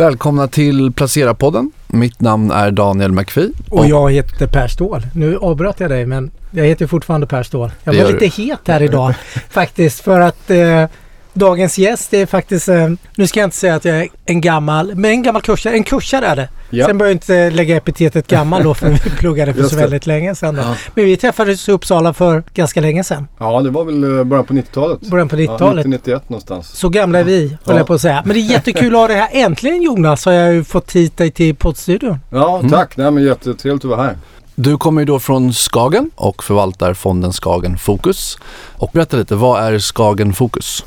Välkomna till Placera-podden. Mitt namn är Daniel McPhee. Och jag heter Per Ståhl. Nu avbröt jag dig men jag heter fortfarande Per Ståhl. Jag var lite het här idag faktiskt för att eh, dagens gäst är faktiskt, eh, nu ska jag inte säga att jag är en gammal, men en gammal kursare. En kursare är det. Ja. Sen börjar jag inte lägga epitetet gammal då för vi pluggade för så väldigt länge sedan. Då. Ja. Men vi träffades i Uppsala för ganska länge sedan. Ja, det var väl eh, början på 90-talet. Början på 90-talet. Ja, 90-91 någonstans. Så gamla är vi, höll Ja. jag på att säga. Men det är jättekul att ha dig här. Äntligen Jonas har jag ju fått hit dig till poddstudion. Ja, Mm. tack. Nej, men jättetrevligt att vara här. Du kommer ju då från Skagen och förvaltar fonden Skagen Fokus. Och berätta lite, vad är Skagen Fokus?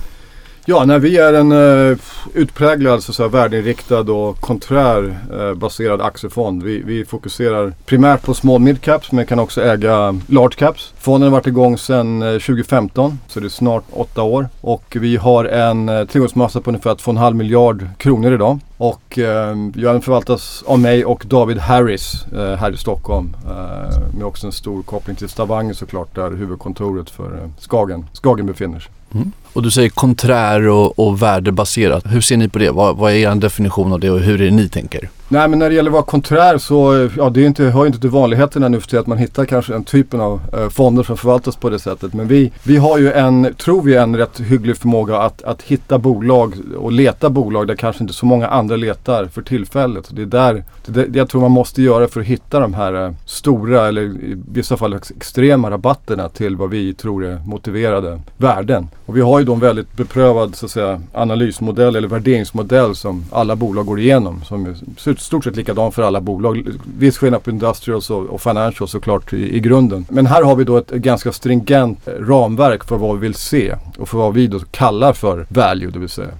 Ja, när vi är en uh, utpräglad så säga, värdeinriktad och konträr uh, baserad aktiefond. Vi, vi fokuserar primärt på small mid caps men kan också äga large caps. Fonden har varit igång sedan eh, uh, 2015 så det är snart åtta år. Och vi har en uh, tillgångsmassa på ungefär 2,5 miljard kronor idag. Och eh, den förvaltas av mig och David Harris eh, här i Stockholm. Eh, med också en stor koppling till Stavanger såklart där huvudkontoret för eh, Skagen, Skagen befinner sig. Mm. Och du säger konträr och, och värdebaserat. Hur ser ni på det? Vad, vad är er definition av det och hur är det ni tänker? Nej men när det gäller att vara konträr så ja, det är inte, hör ju inte till vanligheterna nu för tiden att man hittar kanske den typen av eh, fonder som förvaltas på det sättet. Men vi, vi har ju en, tror vi, en rätt hygglig förmåga att, att hitta bolag och leta bolag där kanske inte så många andra letar för tillfället. Det är där det, det jag tror man måste göra för att hitta de här eh, stora eller i vissa fall ex- extrema rabatterna till vad vi tror är motiverade värden. Och vi har ju då en väldigt beprövad så att säga, analysmodell eller värderingsmodell som alla bolag går igenom. Som är ser ut stort sett likadan för alla bolag. Viss skillnad på industrials och, och financials såklart i, i grunden. Men här har vi då ett, ett ganska stringent ramverk för vad vi vill se och för vad vi då kallar för value det vill säga.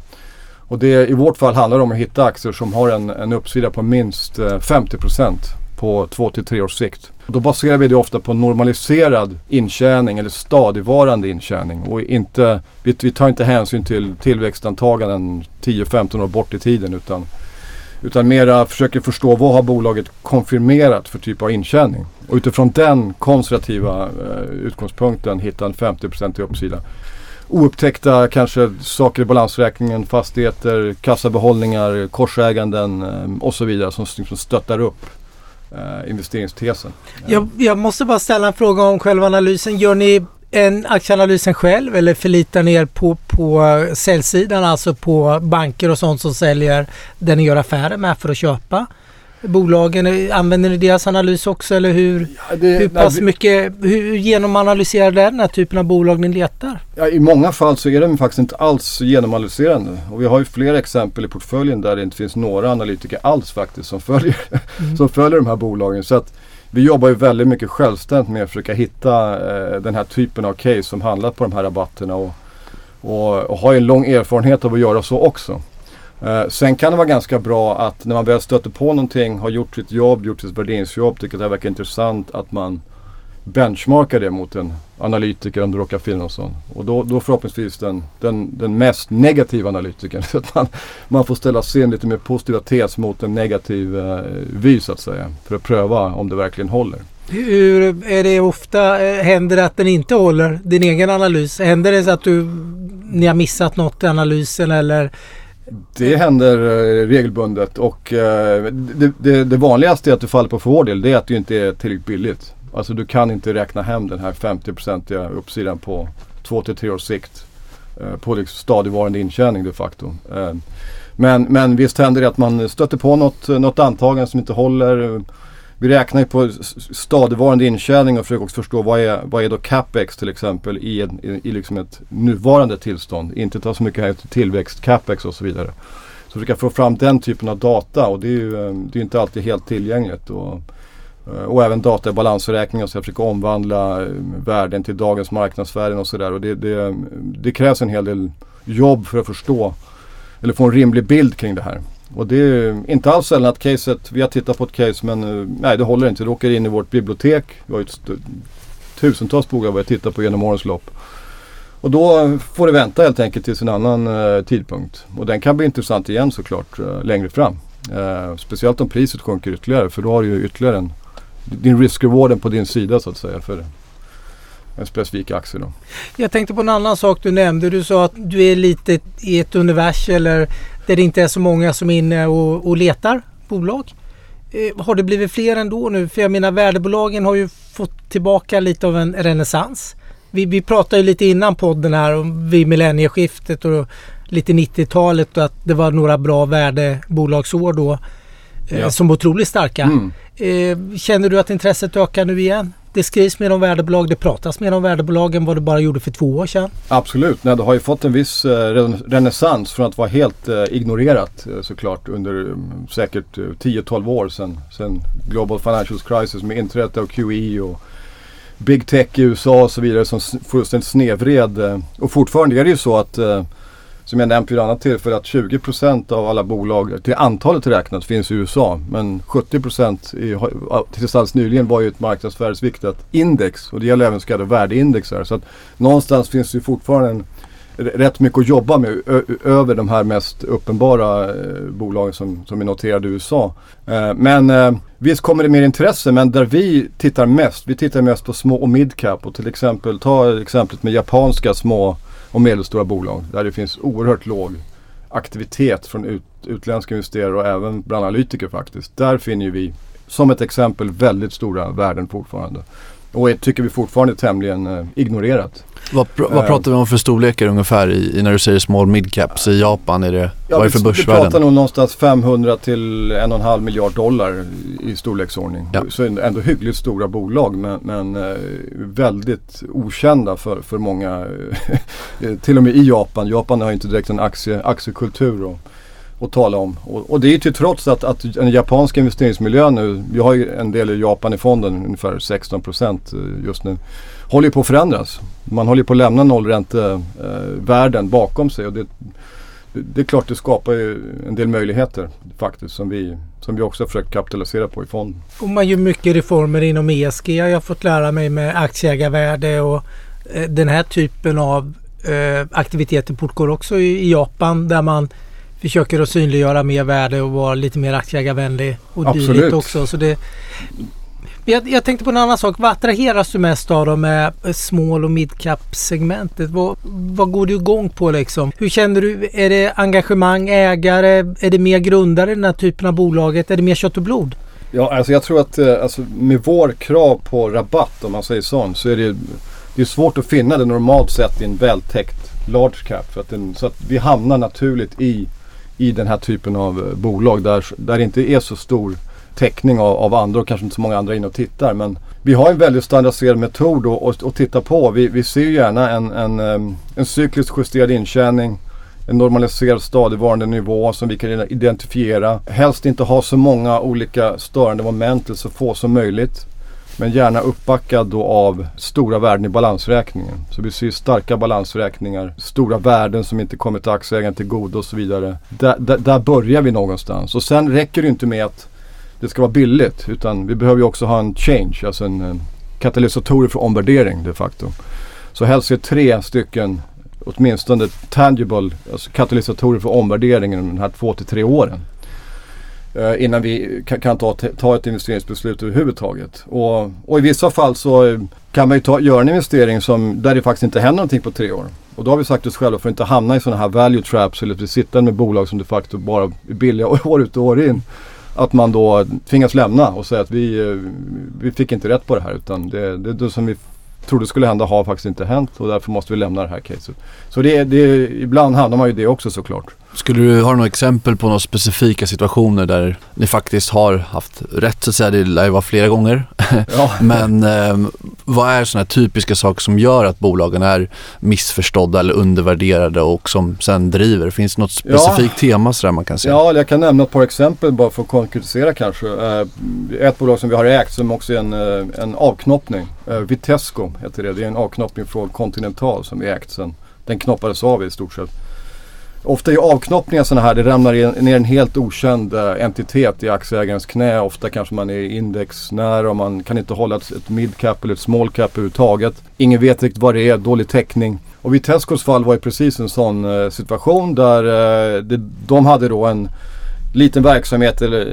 Och det, i vårt fall handlar det om att hitta aktier som har en, en uppsida på minst eh, 50% på 2 till 3 års sikt. Då baserar vi det ofta på normaliserad intjäning eller stadigvarande intjäning. Och inte, vi, vi tar inte hänsyn till tillväxtantaganden 10-15 år bort i tiden utan, utan mera försöker förstå vad har bolaget konfirmerat för typ av intjäning. Och utifrån den konservativa eh, utgångspunkten hitta en 50% i uppsida oupptäckta kanske saker i balansräkningen, fastigheter, kassabehållningar, korsäganden eh, och så vidare som, som stöttar upp eh, investeringstesen. Jag, jag måste bara ställa en fråga om själva analysen. Gör ni en aktieanalysen själv eller förlitar ni er på, på eh, säljsidan, alltså på banker och sånt som säljer det ni gör affärer med för att köpa bolagen? Använder ni deras analys också eller hur, Ja, det- hur nej, pass vi- mycket, hur genomanalyserar det den här typen av bolag ni letar? Ja, I många fall så är de faktiskt inte alls genomanalyserande. Och vi har ju flera exempel i portföljen där det inte finns några analytiker alls faktiskt som följer, som följer de här bolagen. Så att vi jobbar ju väldigt mycket självständigt med att försöka hitta eh, den här typen av case som handlar på de här rabatterna. Och, och, och har ju en lång erfarenhet av att göra så också. Eh, sen kan det vara ganska bra att när man väl stöter på någonting, har gjort sitt jobb, gjort sitt värderingsjobb, tycker att det här verkar intressant, att man benchmarkar det mot en analytiker om det råkar finnas någon sån. Och då, då förhoppningsvis den, den, den mest negativa analytikern. Så att man, man får ställa sin lite mer positiva tes mot en negativ eh, vy så att säga. För att pröva om det verkligen håller. Hur är det ofta, eh, händer det att den inte håller din egen analys? Händer det så att du, ni har missat något i analysen eller det händer eh, regelbundet och eh, det, det, det vanligaste är att du faller på för vår del. Det är att det inte är tillräckligt billigt. Alltså du kan inte räkna hem den här 50-procentiga uppsidan på 2-3 års sikt. Eh, på liksom stadigvarande intjäning de facto. Men, men visst händer det att man stöter på något, något antagande som inte håller. Vi räknar ju på stadigvarande intjäning och försöker också förstå vad är, vad är då capex till exempel i, en, i, i liksom ett nuvarande tillstånd. Inte ta så mycket till tillväxt, capex och så vidare. Så försöka få fram den typen av data och det är ju eh, det är inte alltid helt tillgängligt. Och, eh, och även data i balansräkningar så jag försöker omvandla eh, värden till dagens marknadsvärden och sådär. Och det, det, det krävs en hel del jobb för att förstå eller få en rimlig bild kring det här. Och det är inte alls sällan att caset, vi har tittat på ett case men eh, nej det håller inte. Det åker in i vårt bibliotek. Vi har ju tusentals bolag vi har tittat på genom årens lopp. Och då får det vänta helt enkelt tills en annan eh, tidpunkt. Och den kan bli intressant igen såklart eh, längre fram. Eh, speciellt om priset sjunker ytterligare för då har du ju ytterligare en, din risk-rewarden på din sida så att säga för en specifik aktie då. Jag tänkte på en annan sak du nämnde. Du sa att du är lite i ett univers eller där det inte är så många som är inne och, och letar bolag. Eh, har det blivit fler ändå nu? För jag menar värdebolagen har ju fått tillbaka lite av en renässans. Vi, vi pratade ju lite innan podden här om vid millennieskiftet och lite 90-talet och att det var några bra värdebolagsår då eh, Ja. som var otroligt starka. Mm. Eh, känner du att intresset ökar nu igen? Det skrivs mer om värdebolag, det pratas mer om värdebolag än vad det bara gjorde för två år sedan. Absolut, Nej, det har ju fått en viss eh, renässans från att vara helt eh, ignorerat eh, såklart under mm, säkert eh, 10-12 år sedan, sedan Global Financial Crisis med inträdet av QE och Big Tech i USA och så vidare som fullständigt snedvred. eh, Och fortfarande är det ju så att eh, som jag nämnt vid ett annat tillfälle att 20% av alla bolag till antalet räknat finns i USA. Men 70% i, tills alldeles nyligen var ju ett marknadsvärdesviktat index. Och det gäller även så kallade värdeindexar. Så att någonstans finns det ju fortfarande en, rätt mycket att jobba med ö- över de här mest uppenbara eh, bolagen som, som är noterade i USA. Eh, men eh, visst kommer det mer intresse men där vi tittar mest, vi tittar mest på små och midcap och till exempel ta exemplet med japanska små och medelstora bolag där det finns oerhört låg aktivitet från ut, utländska investerare och även bland analytiker faktiskt. Där finner vi som ett exempel väldigt stora värden fortfarande. Och är, tycker vi fortfarande är tämligen eh, ignorerat. Vad, pr- vad Eh. pratar vi om för storlekar ungefär i, i när du säger small midcaps i Japan? Är det, vad är det för vi, vi pratar börsvärden? nog någonstans 500 till 1,5 miljard dollar i, storleksordning. Ja. Så ändå hyggligt stora bolag men, men eh, väldigt okända för, för många. eh, till och med i Japan. Japan har inte direkt en aktie, aktiekultur att, att tala om. Och, och det är till trots att, att den japanska investeringsmiljön nu, vi har ju en del i Japan i fonden, ungefär 16 procent eh, just nu, håller på att förändras. Man håller på att lämna nollräntevärlden bakom sig. Och det, det, är klart det skapar ju en del möjligheter faktiskt som vi, som vi också har försökt kapitalisera på i fonden. Och man gör mycket reformer inom ESG. Jag har fått lära mig med aktieägarvärde och eh, den här typen av eh, aktiviteter fortgår också i, i Japan där man försöker att synliggöra mer värde och vara lite mer aktieägarvänlig och Absolut. dylikt också. Så det, jag, jag tänkte på en annan sak. Vad attraheras du mest av då med small och midcap segmentet? Vad, vad går du igång på liksom? Hur känner du? Är det engagemang, ägare? Är det mer grundare i den här typen av bolaget? Är det mer kött och blod? Ja, alltså jag tror att eh, alltså, med vår krav på rabatt om man säger sån så är det, det är svårt att finna det normalt sett i en vältäckt large cap. För att den, så att vi hamnar naturligt i, i den här typen av eh, bolag där, där det inte är så stor täckning av, av andra och kanske inte så många andra inne och tittar. Men vi har en väldigt standardiserad metod att, att, titta på. Vi, vi ser gärna en, en, ehm, en cykliskt justerad intjäning en normaliserad stadigvarande nivå som vi kan identifiera. Helst inte ha så många olika störande moment, eller så få som möjligt. Men gärna uppbackad då av stora värden i balansräkningen. Så vi ser starka balansräkningar, stora värden som inte kommer till aktieägaren till godo och så vidare. Där, där, där börjar vi någonstans. Och sen räcker det inte med att det ska vara billigt utan vi behöver ju också ha en change, alltså en, en katalysatorer för omvärdering de facto. Så helst är tre stycken åtminstone tangible alltså katalysatorer för omvärdering inom de här två till tre åren. Eh, innan vi kan, kan ta, ta ett investeringsbeslut överhuvudtaget. Och, och i vissa fall så eh, kan man ju ta, göra en investering som, där det faktiskt inte händer någonting på tre år. Och då har vi sagt oss själva för att inte hamna i sådana här value traps eller att vi sitter med bolag som de facto bara är billiga år ut och år in. Att man då tvingas lämna och säga att vi, eh, vi fick inte rätt på det här utan det, det, det som vi trodde skulle hända har faktiskt inte hänt och därför måste vi lämna det här caset. Så det, det, ibland hamnar man ju det också såklart. Skulle du ha några exempel på några specifika situationer där ni faktiskt har haft rätt så att säga? Det lär ju vara flera gånger. Ja. Men eh, vad är sådana typiska saker som gör att bolagen är missförstådda eller undervärderade och som sen driver? Finns det något Ja. specifikt tema sådär man kan säga? Ja, jag kan nämna ett par exempel bara för att konkretisera kanske. Eh, Ett bolag som vi har ägt som också är en, eh, en avknoppning. Eh, Vitesco heter det. Det är en avknoppning från Continental som vi ägt sen. Den knoppades av i stort sett. Ofta är avknoppningar sådana här, det ramlar ner en helt okänd eh, entitet i aktieägarens knä. Ofta kanske man är indexnära och man kan inte hålla ett, ett midcap eller ett small cap överhuvudtaget. Ingen vet riktigt vad det är, dålig täckning. Och Vitescos fall var ju precis en sån eh, situation där eh, det, de hade då en liten verksamhet, eller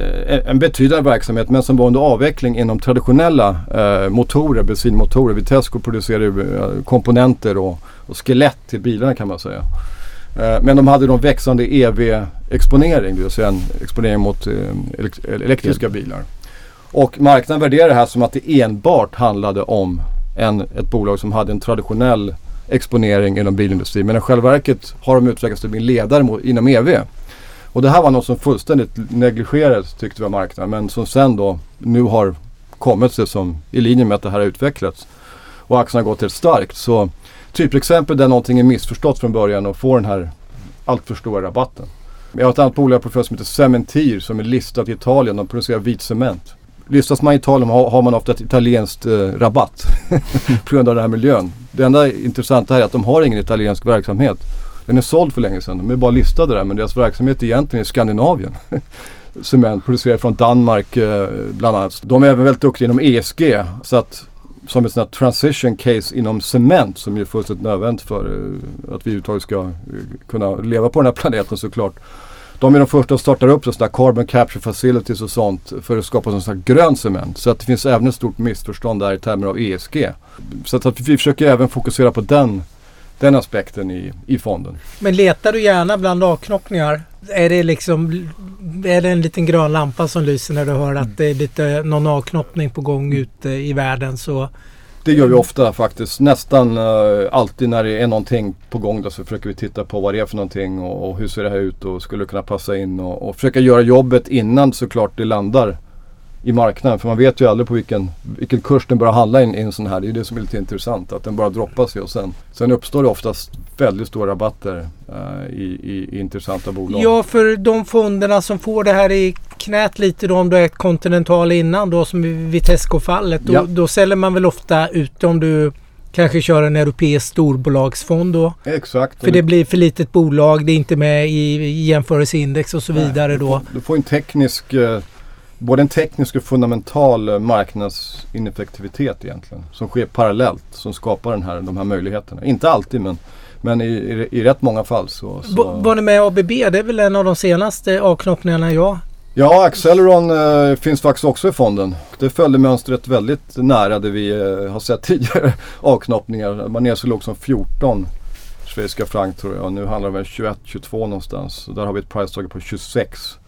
en betydande verksamhet men som var under avveckling inom traditionella eh, motorer, bensinmotorer. Vitesco producerar ju komponenter och, och skelett till bilarna kan man säga. Eh, men de hade då växande EV-exponering, det vill säga en exponering mot eh, elek- elektriska bilar. Och marknaden värderar det här som att det enbart handlade om en, ett bolag som hade en traditionell exponering inom bilindustrin. Men i själva verket har de utvecklats till bli ledare inom EV. Och det här var något som fullständigt negligerades tyckte vi av marknaden. Men som sen då nu har kommit sig som i linje med att det här har utvecklats. Och aktien har gått helt starkt. Så typexempel där någonting är missförstått från början och får den här alltför stora rabatten. Jag har ett annat bolag på som heter Cementir som är listat i Italien. De producerar vit cement. Listas man i Italien har, har man ofta ett italienskt eh, rabatt på grund av den här miljön. Det enda intressanta här är att de har ingen italiensk verksamhet. Den är såld för länge sedan. De är bara listade där men deras verksamhet är egentligen i Skandinavien. Cement Producerad från Danmark eh, bland annat. De är även väldigt duktiga inom ESG. Så att som ett sånt här transition case inom cement som ju är fullständigt nödvändigt för eh, att vi överhuvudtaget ska eh, kunna leva på den här planeten såklart. De är de första att starta upp sådana här carbon capture facilities och sånt för att skapa sån här grön cement. Så att det finns även ett stort missförstånd där i termer av ESG. Så att vi försöker även fokusera på den, den aspekten i, i fonden. Men letar du gärna bland avknoppningar? Är det liksom är det en liten grön lampa som lyser när du hör att det är lite någon avknoppning på gång ute i världen så det gör vi ofta faktiskt. Nästan uh, alltid när det är någonting på gång då, så försöker vi titta på vad det är för någonting och, och hur ser det här ut och skulle det kunna passa in och, och försöka göra jobbet innan såklart det landar i marknaden. För man vet ju aldrig på vilken, vilken kurs den börjar handla i en sån här. Det är det som är lite intressant. Att den bara droppar sig och sen, sen uppstår det oftast väldigt stora rabatter uh, i, i, i, intressanta bolag. Ja, för de fonderna som får det här i knät lite då om du är Continental innan då som i Vitesco-fallet. Då, ja. då säljer man väl ofta ut om du kanske kör en europeisk storbolagsfond då. Exakt. För det blir för litet bolag, det är inte med i jämförelseindex och så vidare Nej, du får, då. Du får en teknisk uh, både en teknisk och fundamental eh, marknadsineffektivitet egentligen. Som sker parallellt. Som skapar den här, de här möjligheterna. Inte alltid men, men i, i, i rätt många fall så, så... Var ni med ABB? Det är väl en av de senaste avknoppningarna jag Ja, Acceleron äh, finns faktiskt också i fonden. Det följde mönstret väldigt nära det vi äh, har sett tidigare avknoppningar. Magnesium låg som 14 schweiziska franc tror jag. Nu handlar det om 21-22 någonstans. Så där har vi ett price på 26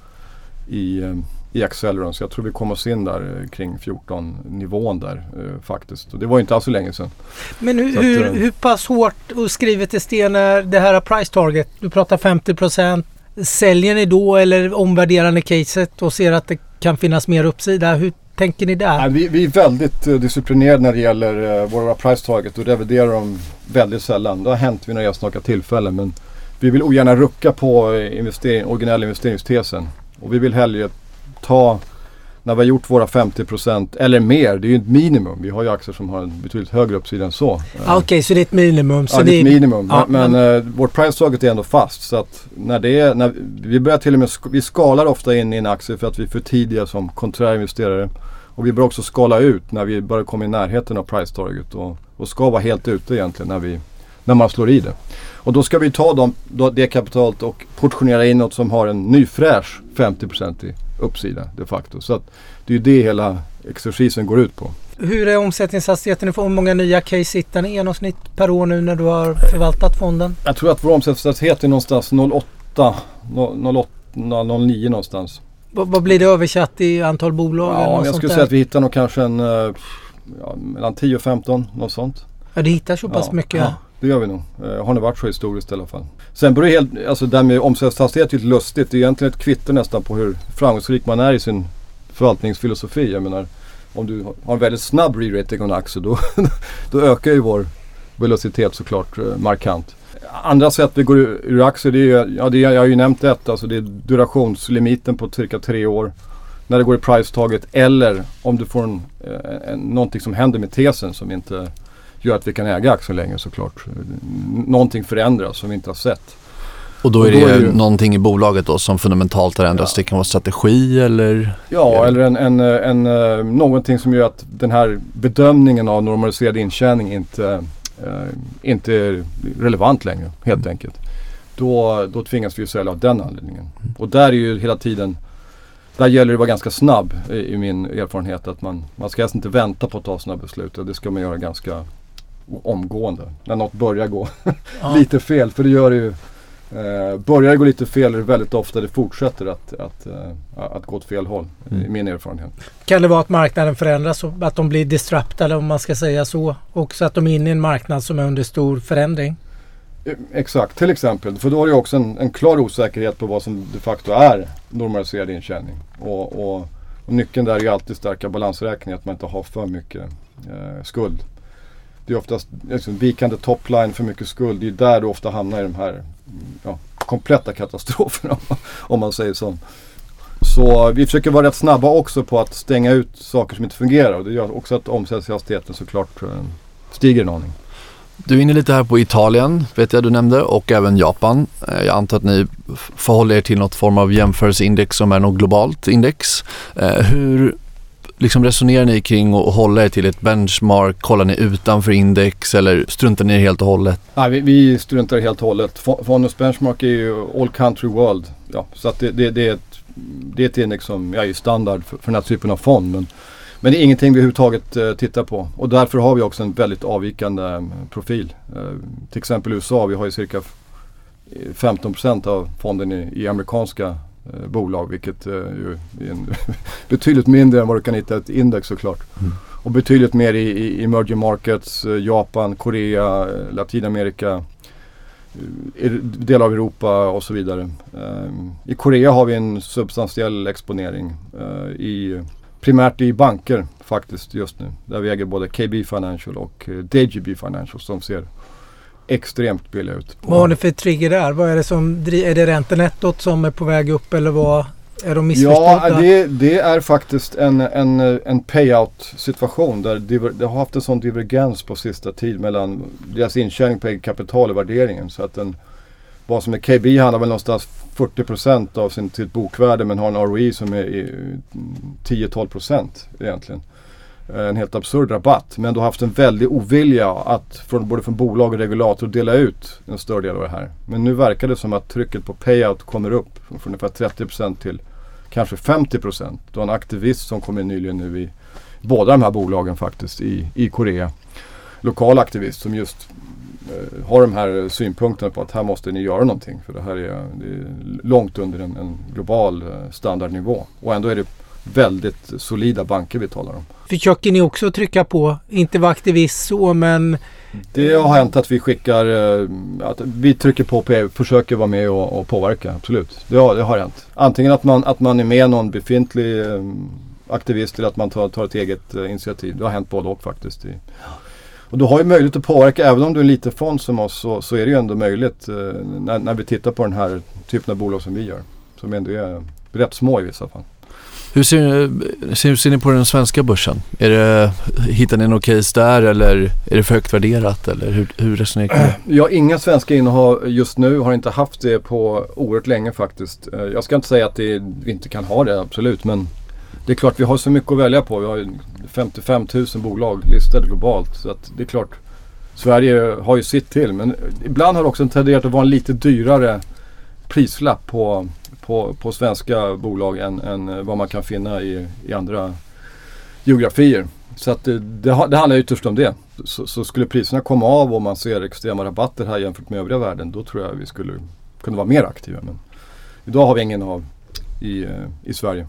i, äh, i Acceleron. Så jag tror vi kommer oss in där eh, kring 14 nivån där eh, faktiskt. Och det var inte alls så länge sedan. Men hur, att, hur, eh, hur pass hårt och skrivet i sten är det här price target? Du pratar 50 procent. Säljer ni då eller omvärderar ni caset och ser att det kan finnas mer uppsida? Hur tänker ni där? Nej, vi, vi, är väldigt uh, disciplinerade när det gäller våra price target och reviderar dem väldigt sällan. Det har hänt vid några enstaka tillfällen men vi vill ogärna rucka på investering, originella investeringstesen. Och vi vill hellre ta när vi har gjort våra 50% eller mer, det är ju ett minimum. Vi har ju aktier som har en betydligt högre uppsida än så. Okej, okay, så det är ett minimum? Så ja, det är ett minimum. Ja, men men uh, vårt price target är ändå fast. Så att när det är, när vi börjar till och med, vi skalar ofta in i en aktie för att vi är för tidiga som konträrinvesterare. Och vi bör också skala ut när vi börjar komma i närheten av price target och, och ska vara helt ute egentligen när, vi, när man slår i det. Och då ska vi ta dem, det kapitalet och portionera in något som har en ny fräsch 50% i uppsida de facto. Så att det är ju det hela exercisen går ut på. Hur är omsättningshastigheten? Hur många nya case hittar ni i genomsnitt per år nu när du har förvaltat fonden? Jag tror att vår omsättningshastighet är någonstans 08, 08 09 någonstans. V vad blir det översatt i antal bolag? Ja, jag skulle säga att vi hittar nog kanske en ja, mellan 10 och 15, något sånt. Ja, det hittar så pass ja, mycket? Ja, det gör vi nog. Eh, har det varit så historiskt i alla fall. Sen beror det helt, alltså det här med omsättningshastighet är lite lustigt. Det är egentligen ett kvitto nästan på hur framgångsrik man är i sin förvaltningsfilosofi. Jag menar, om du har en väldigt snabb re-rating av en aktie då, då ökar ju vår velocitet såklart eh, markant. Andra sätt vi går ur, ur aktier, det är, ja, det är, jag har ju nämnt ett, alltså det är durationslimiten på cirka tre år. När det går i pricetaget eller om du får en, eh, en, någonting som händer med tesen som inte gör att vi kan äga aktier längre såklart. Någonting förändras som vi inte har sett. Och då är det, och då är det någonting i bolaget då som fundamentalt har ändrats? Ja. Det kan vara strategi eller? Ja, eller en, en, en, eh, någonting som gör att den här bedömningen av normaliserad intjäning inte, äh, inte är relevant längre helt mm. enkelt. Då, då tvingas vi sälja av den anledningen. Mm. Och där är ju hela tiden där gäller det att vara ganska snabb i, i min erfarenhet. Att man, man ska helst inte vänta på att ta sådana beslut. Det ska man göra ganska omgående. När något börjar gå ja. lite fel. För det gör det ju Eh, börjar det gå lite fel är det väldigt ofta det fortsätter att, att, eh, att gå åt fel håll. Mm. i min erfarenhet. Kan det vara att marknaden förändras att de blir disruptade om man ska säga så? Och så att de är inne i en marknad som är under stor förändring? Eh, Exakt, till exempel. För då är det också en, en klar osäkerhet på vad som de facto är normaliserad intjäning. Och, och, och nyckeln där är ju alltid starka balansräkningar, att man inte har för mycket eh, skuld. Det är oftast liksom, vikande topline, för mycket skuld. Det är där du ofta hamnar i de här ja, kompletta katastroferna om man säger så. Så vi försöker vara rätt snabba också på att stänga ut saker som inte fungerar. Och det gör också att omsättningshastigheten såklart eh, stiger en aning. Du är inne lite här på Italien, vet jag du nämnde, och även Japan. Eh, jag antar att ni förhåller er till något form av jämförelseindex som är något globalt index. Eh, hur liksom resonerar ni kring att hålla er till ett benchmark? Kollar ni utanför index eller struntar ni i det helt och hållet? Nej, vi, vi struntar helt och hållet. Fonus Fondens benchmark är ju all country world. Ja, så att det, det, det, är ett, det är ett index som ja, är standard för, för den här typen av fond. Men, men det är ingenting vi överhuvudtaget eh, tittar på. Och därför har vi också en väldigt avvikande eh, profil. Eh, till exempel USA, vi har ju cirka 15% av fonden i, i amerikanska eh, bolag. Vilket eh, ju är en betydligt mindre än vad du kan hitta i ett index såklart. Mm. Och betydligt mer i, i emerging markets, eh, Japan, Korea, eh, Latinamerika, eh, delar av Europa och så vidare. I Korea har vi en substantiell exponering i primärt i banker faktiskt just nu. Där vi äger både KB Financial och DGB Financial som ser extremt billiga ut. Vad har ni för trigger där? Vad är det som Är det räntenettot som är på väg upp eller vad? Är de missförstådda? Ja, det, det är faktiskt en, en, en payout situation där diver, det har haft en sån divergens på sista tid mellan deras intjäning på eget kapital och värderingen. Så att den, vad som är KB handlar väl någonstans 40% av sin, sitt bokvärde men har en ROI som är i, mm, 10-12% egentligen. Eh, en helt absurd rabatt. Men du har haft en väldig ovilja att från, både från bolag och regulator dela ut en större del av det här. Men nu verkar det som att trycket på payout kommer upp från ungefär 30% till kanske 50%. Du har en aktivist som kom in nyligen nu i båda de här bolagen faktiskt i, i Korea. Lokal aktivist som just eh, har de här synpunkterna på att här måste ni göra någonting. För det här är, det är långt under en, en global eh, standardnivå. Och ändå är det väldigt solida banker vi talar om. Försöker ni också trycka på? Inte vara aktivist så men Det har hänt att vi skickar, eh, att vi trycker på, på försöker vara med och, och påverka. Absolut. Det har, det har hänt. Antingen att man, att man är med någon befintlig eh, aktivist eller att man tar, tar ett eget eh, initiativ. Det har hänt både och faktiskt. Och du har ju möjlighet att påverka, även om du är en liten fond som oss så, så är det ju ändå möjligt när, när vi tittar på den här typen av bolag som vi gör. Som ändå är rätt små i vissa fall. Hur ser, ser, ser ni på den svenska börsen? Är det, hittar ni något case där eller är det för högt värderat? Eller hur, hur resonerar ni kring det? Inga svenska innehav just nu. Har inte haft det på oerhört länge faktiskt. Eh, jag ska inte säga att det, vi inte kan ha det, absolut. Men det är klart, vi har så mycket att välja på. Vi har ju 55 000 bolag listade globalt. Så att det är klart, Sverige har ju sitt till. Men ibland har det också tenderat att vara en lite dyrare prislapp på, på, på svenska bolag än, än vad man kan finna i, i andra geografier. Så att det, det, det handlar ytterst om det. Så, så skulle priserna komma av och man ser extrema rabatter här jämfört med övriga världen. Då tror jag vi skulle kunna vara mer aktiva. Men idag har vi ingen av i, eh, i Sverige.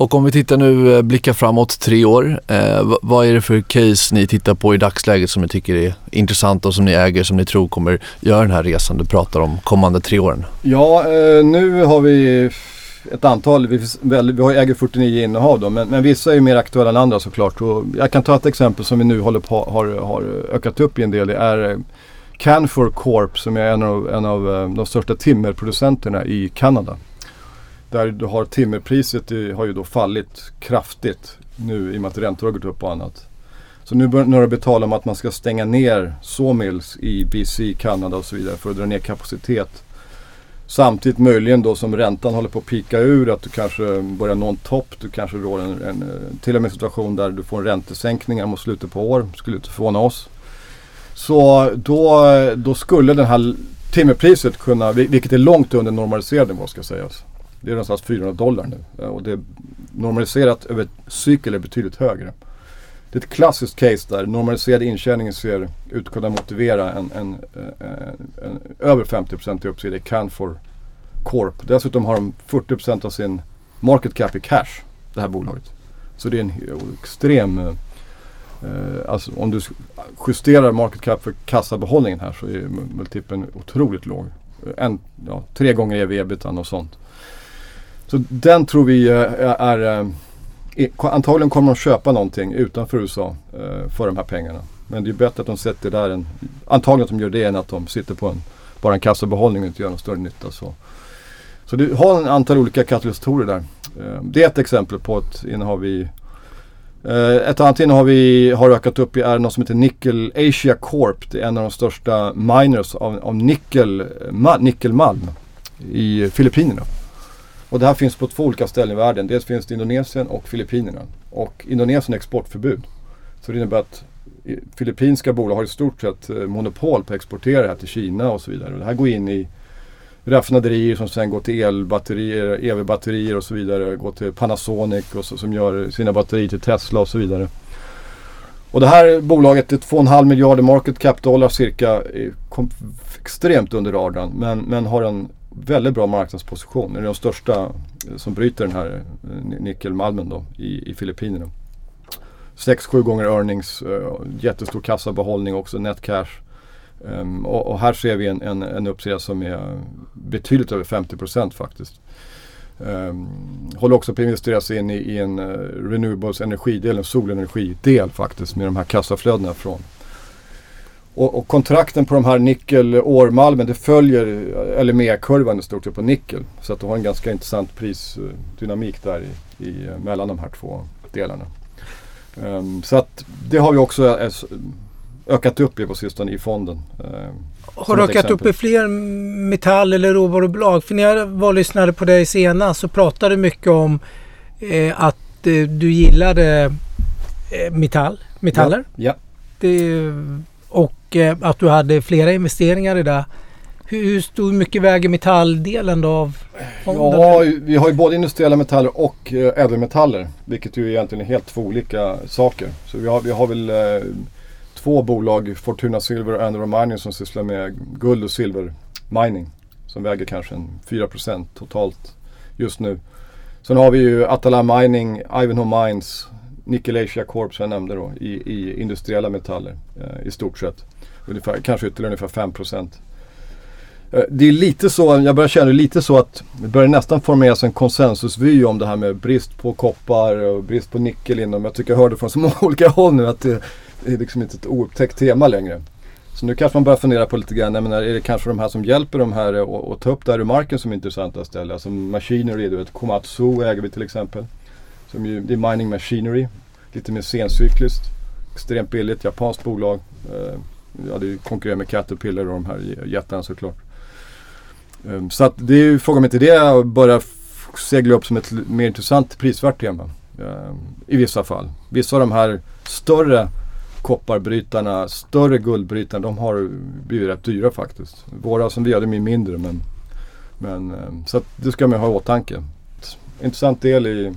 Och om vi tittar nu, eh, blickar framåt tre år. Eh, vad är det för case ni tittar på i dagsläget som ni tycker är intressant och som ni äger som ni tror kommer göra den här resan du pratar om kommande tre åren? Ja, eh, nu har vi ett antal, vi, väl, vi äger 49 innehav då, men, men vissa är ju mer aktuella än andra såklart. Och jag kan ta ett exempel som vi nu håller på, har, har ökat upp i en del. Det är eh, Canfor Corp som är en av, en av eh, de största timmerproducenterna i Kanada. Där du har timmerpriset det har ju då fallit kraftigt nu i och med att räntor har gått upp och annat. Så nu börjar det betala om att man ska stänga ner sawmills i BC, Kanada och så vidare för att dra ner kapacitet. Samtidigt möjligen då som räntan håller på att pika ur att du kanske börjar nå en topp. Du kanske rår en, en, till och med en situation där du får en räntesänkning mot slutet på år. Skulle inte förvåna oss. Så då, då skulle den här timmerpriset kunna, vilket är långt under normaliserad nivå ska sägas. Det är någonstans 400 dollar nu. Eh, och det normaliserat över ett cykel är betydligt högre. det är ett klassiskt case där normaliserad intjäning ser ut att kunna motivera en, en, eh, en, en över 50% i uppsida i Canfor Corp. Dessutom har de 40% av sin market cap i cash, det här bolaget. Så det är en extrem eh, eh alltså om du justerar market cap för kassabehållningen här så är multipeln otroligt låg. En, ja, tre gånger ev ebitan och sånt. Så den tror vi eh, är, är eh, Antagligen kommer de köpa någonting utanför USA eh, för de här pengarna. Men det är bättre att de sätter där en, antagligen att de gör det än att de sitter på en, bara en kassabehållning och inte gör någon större nytta. Så, så du har en antal olika katalysatorer där. Det är ett exempel på ett innehav vi ett annat innehav vi har ökat upp i är något som heter Nickel Asia Corp. Det är en av de största miners av, av nickel, ma, nickelmalm i Filippinerna. Och det här finns på två olika ställen i världen. Dels finns det i Indonesien och Filippinerna. Och Indonesien har exportförbud. Så det innebär att eh, filippinska bolag har i stort sett eh, monopol på att exportera det här till Kina och så vidare. Och det här går in i raffinaderier som sen går till elbatterier, EV-batterier och så vidare. Går till Panasonic och så, som gör sina batterier till Tesla och så vidare. Och det här bolaget är 2,5 miljarder market cap dollar cirka. Eh, kom extremt under radarn men, men har en väldigt bra marknadsposition. Det är de största eh, som bryter den här eh, nickelmalmen då i, i Filippinerna. 6-7 gånger earnings, uh, jättestor kassabehållning också, net cash. Um, och, och, här ser vi en, en, en uppsida som är betydligt över 50% faktiskt. Um, håller också på att investera sig in i, i en uh, renewables energidel, en solenergidel faktiskt med de här kassaflödena från och, och, kontrakten på de här nickel-årmalmen det följer LME-kurvan i stort sett på nickel. Så att du har en ganska intressant prisdynamik där i, i, mellan de här två delarna. Um, så att det har vi också ökat upp i på sistone i fonden. Um, har du ökat exempel. upp i fler metall eller råvarubolag? För när jag var lyssnade på dig senast så pratade du mycket om eh, att eh, du gillade eh, metall, metaller. Ja. ja. Det, och och eh, att du hade flera investeringar i det. Hur, hur stor mycket väger metalldelen då av fonden? Ja, vi har ju både industriella metaller och eh, ädelmetaller. Vilket ju egentligen är helt två olika saker. Så vi har, vi har väl eh, två bolag, Fortuna Silver och Andro Mining som sysslar med guld och silver mining. Som väger kanske en 4% totalt just nu. Sen har vi ju Atala Mining, Ivanhoe Mines Nickel Asia Corp som jag nämnde då i, i industriella metaller eh, i stort sett. Ungefär, kanske ytterligare ungefär 5 procent. Eh, det är lite så, jag börjar känna lite så att det börjar nästan formeras en konsensusvy om det här med brist på koppar och brist på nickel inom. Jag tycker jag hörde från så många olika håll nu att det, det är liksom inte ett oupptäckt tema längre. Så nu kanske man börjar fundera på lite grann, menar, är det kanske de här som hjälper de här att ta upp det här ur marken som är intressanta ställen? Alltså Machinery, du vet, Komatsu äger vi till exempel. Som ju, det är Mining Machinery. Lite mer sencykliskt. Extremt billigt, japanskt bolag. Eh, ja, det konkurrerar med Caterpillar och de här jättarna såklart. Um, så att det är ju frågan om inte det börjar segla upp som ett mer intressant prisvärt tema. Um, I vissa fall. Vissa av de här större kopparbrytarna, större guldbrytarna, de har blivit rätt dyra faktiskt. Våra som vi hade är mindre men, men um, så att det ska man ha i åtanke. Intressant del i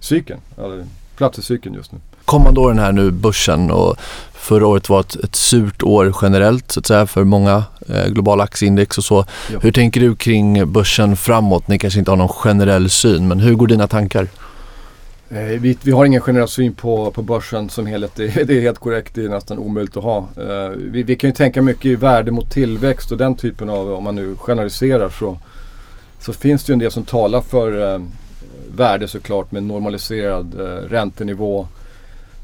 cykeln, eller plats i cykeln just nu. Kommande åren här nu, börsen och förra året var ett, ett surt år generellt så att säga för många eh, globala aktieindex och så. Ja. Hur tänker du kring börsen framåt? Ni kanske inte har någon generell syn men hur går dina tankar? Eh, vi, vi, har ingen generell syn på, på börsen som helhet. Det, det, är helt korrekt. Det är nästan omöjligt att ha. Eh, vi, vi, kan ju tänka mycket i värde mot tillväxt och den typen av, om man nu generaliserar så, så finns det ju en del som talar för eh, värde såklart med normaliserad eh, räntenivå.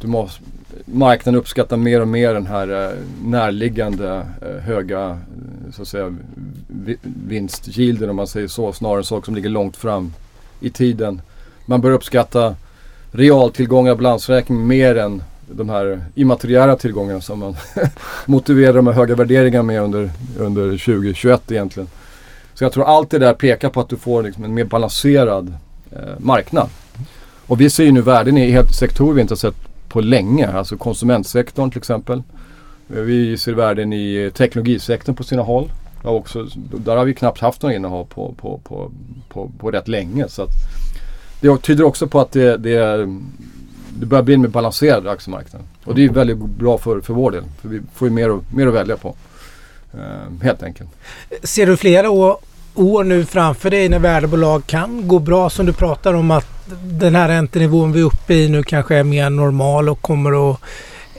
Du måste, marknaden uppskattar mer och mer den här eh, närliggande eh, höga eh, så att säga, vinstgilden om man säger så. Snarare en sak som ligger långt fram i tiden. Man bör uppskatta realtillgångar, balansräkning mer än de här immateriella tillgångarna som man motiverar de här höga värderingarna med under, under 2021 egentligen. Så jag tror allt det där pekar på att du får liksom en mer balanserad eh, marknad. Och vi ser ju nu värden i helt sektorer vi inte har sett på länge. Alltså konsumentsektorn till exempel. Eh, vi ser värden i eh, teknologisektorn på sina håll. Ja, också, där har vi knappt haft några innehav på, på, på, på, på rätt länge. Så det tyder också på att det, det, det börjar bli en mer balanserad aktiemarknad. Och det är väldigt bra för, för vår del. För vi får ju mer, mer att välja på. Eh, helt enkelt. Ser du flera år, år nu framför dig när värdebolag kan gå bra som du pratar om att den här räntenivån vi är uppe i nu kanske är mer normal och kommer att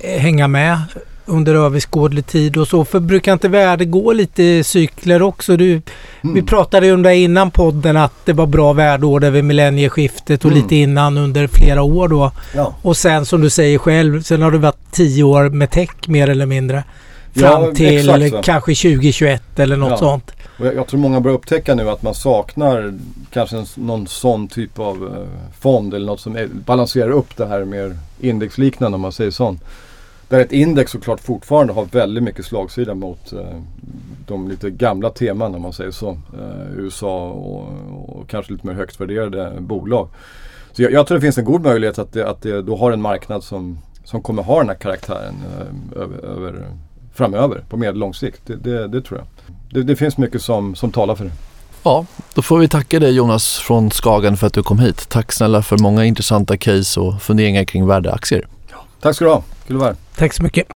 eh, hänga med under överskådlig tid och så. För brukar inte värde gå lite i cykler också? Du, mm. Vi pratade ju om det innan podden att det var bra värdeår över millennieskiftet och mm. lite innan under flera år då. Ja. Och sen som du säger själv, sen har det varit tio år med tech mer eller mindre. Fram ja, till kanske 2021 eller något ja. sånt. Och jag, jag, tror många börjar upptäcka nu att man saknar kanske en, någon sån typ av eh, fond eller något som är, balanserar upp det här mer indexliknande om man säger sånt. Där ett index såklart fortfarande har väldigt mycket slagsida mot eh, de lite gamla teman om man säger så. Eh, USA och, och, kanske lite mer högt värderade bolag. Så jag, jag, tror det finns en god möjlighet att det, att det då har en marknad som, som kommer ha den här karaktären eh, över, över, framöver på medellång sikt. Det, det, det, tror jag. Det, det finns mycket som, som talar för det. Ja, då får vi tacka dig Jonas från Skagen för att du kom hit. Tack snälla för många intressanta case och funderingar kring värdeaktier. Tack ska du ha. Kul att vara här. Tack så mycket.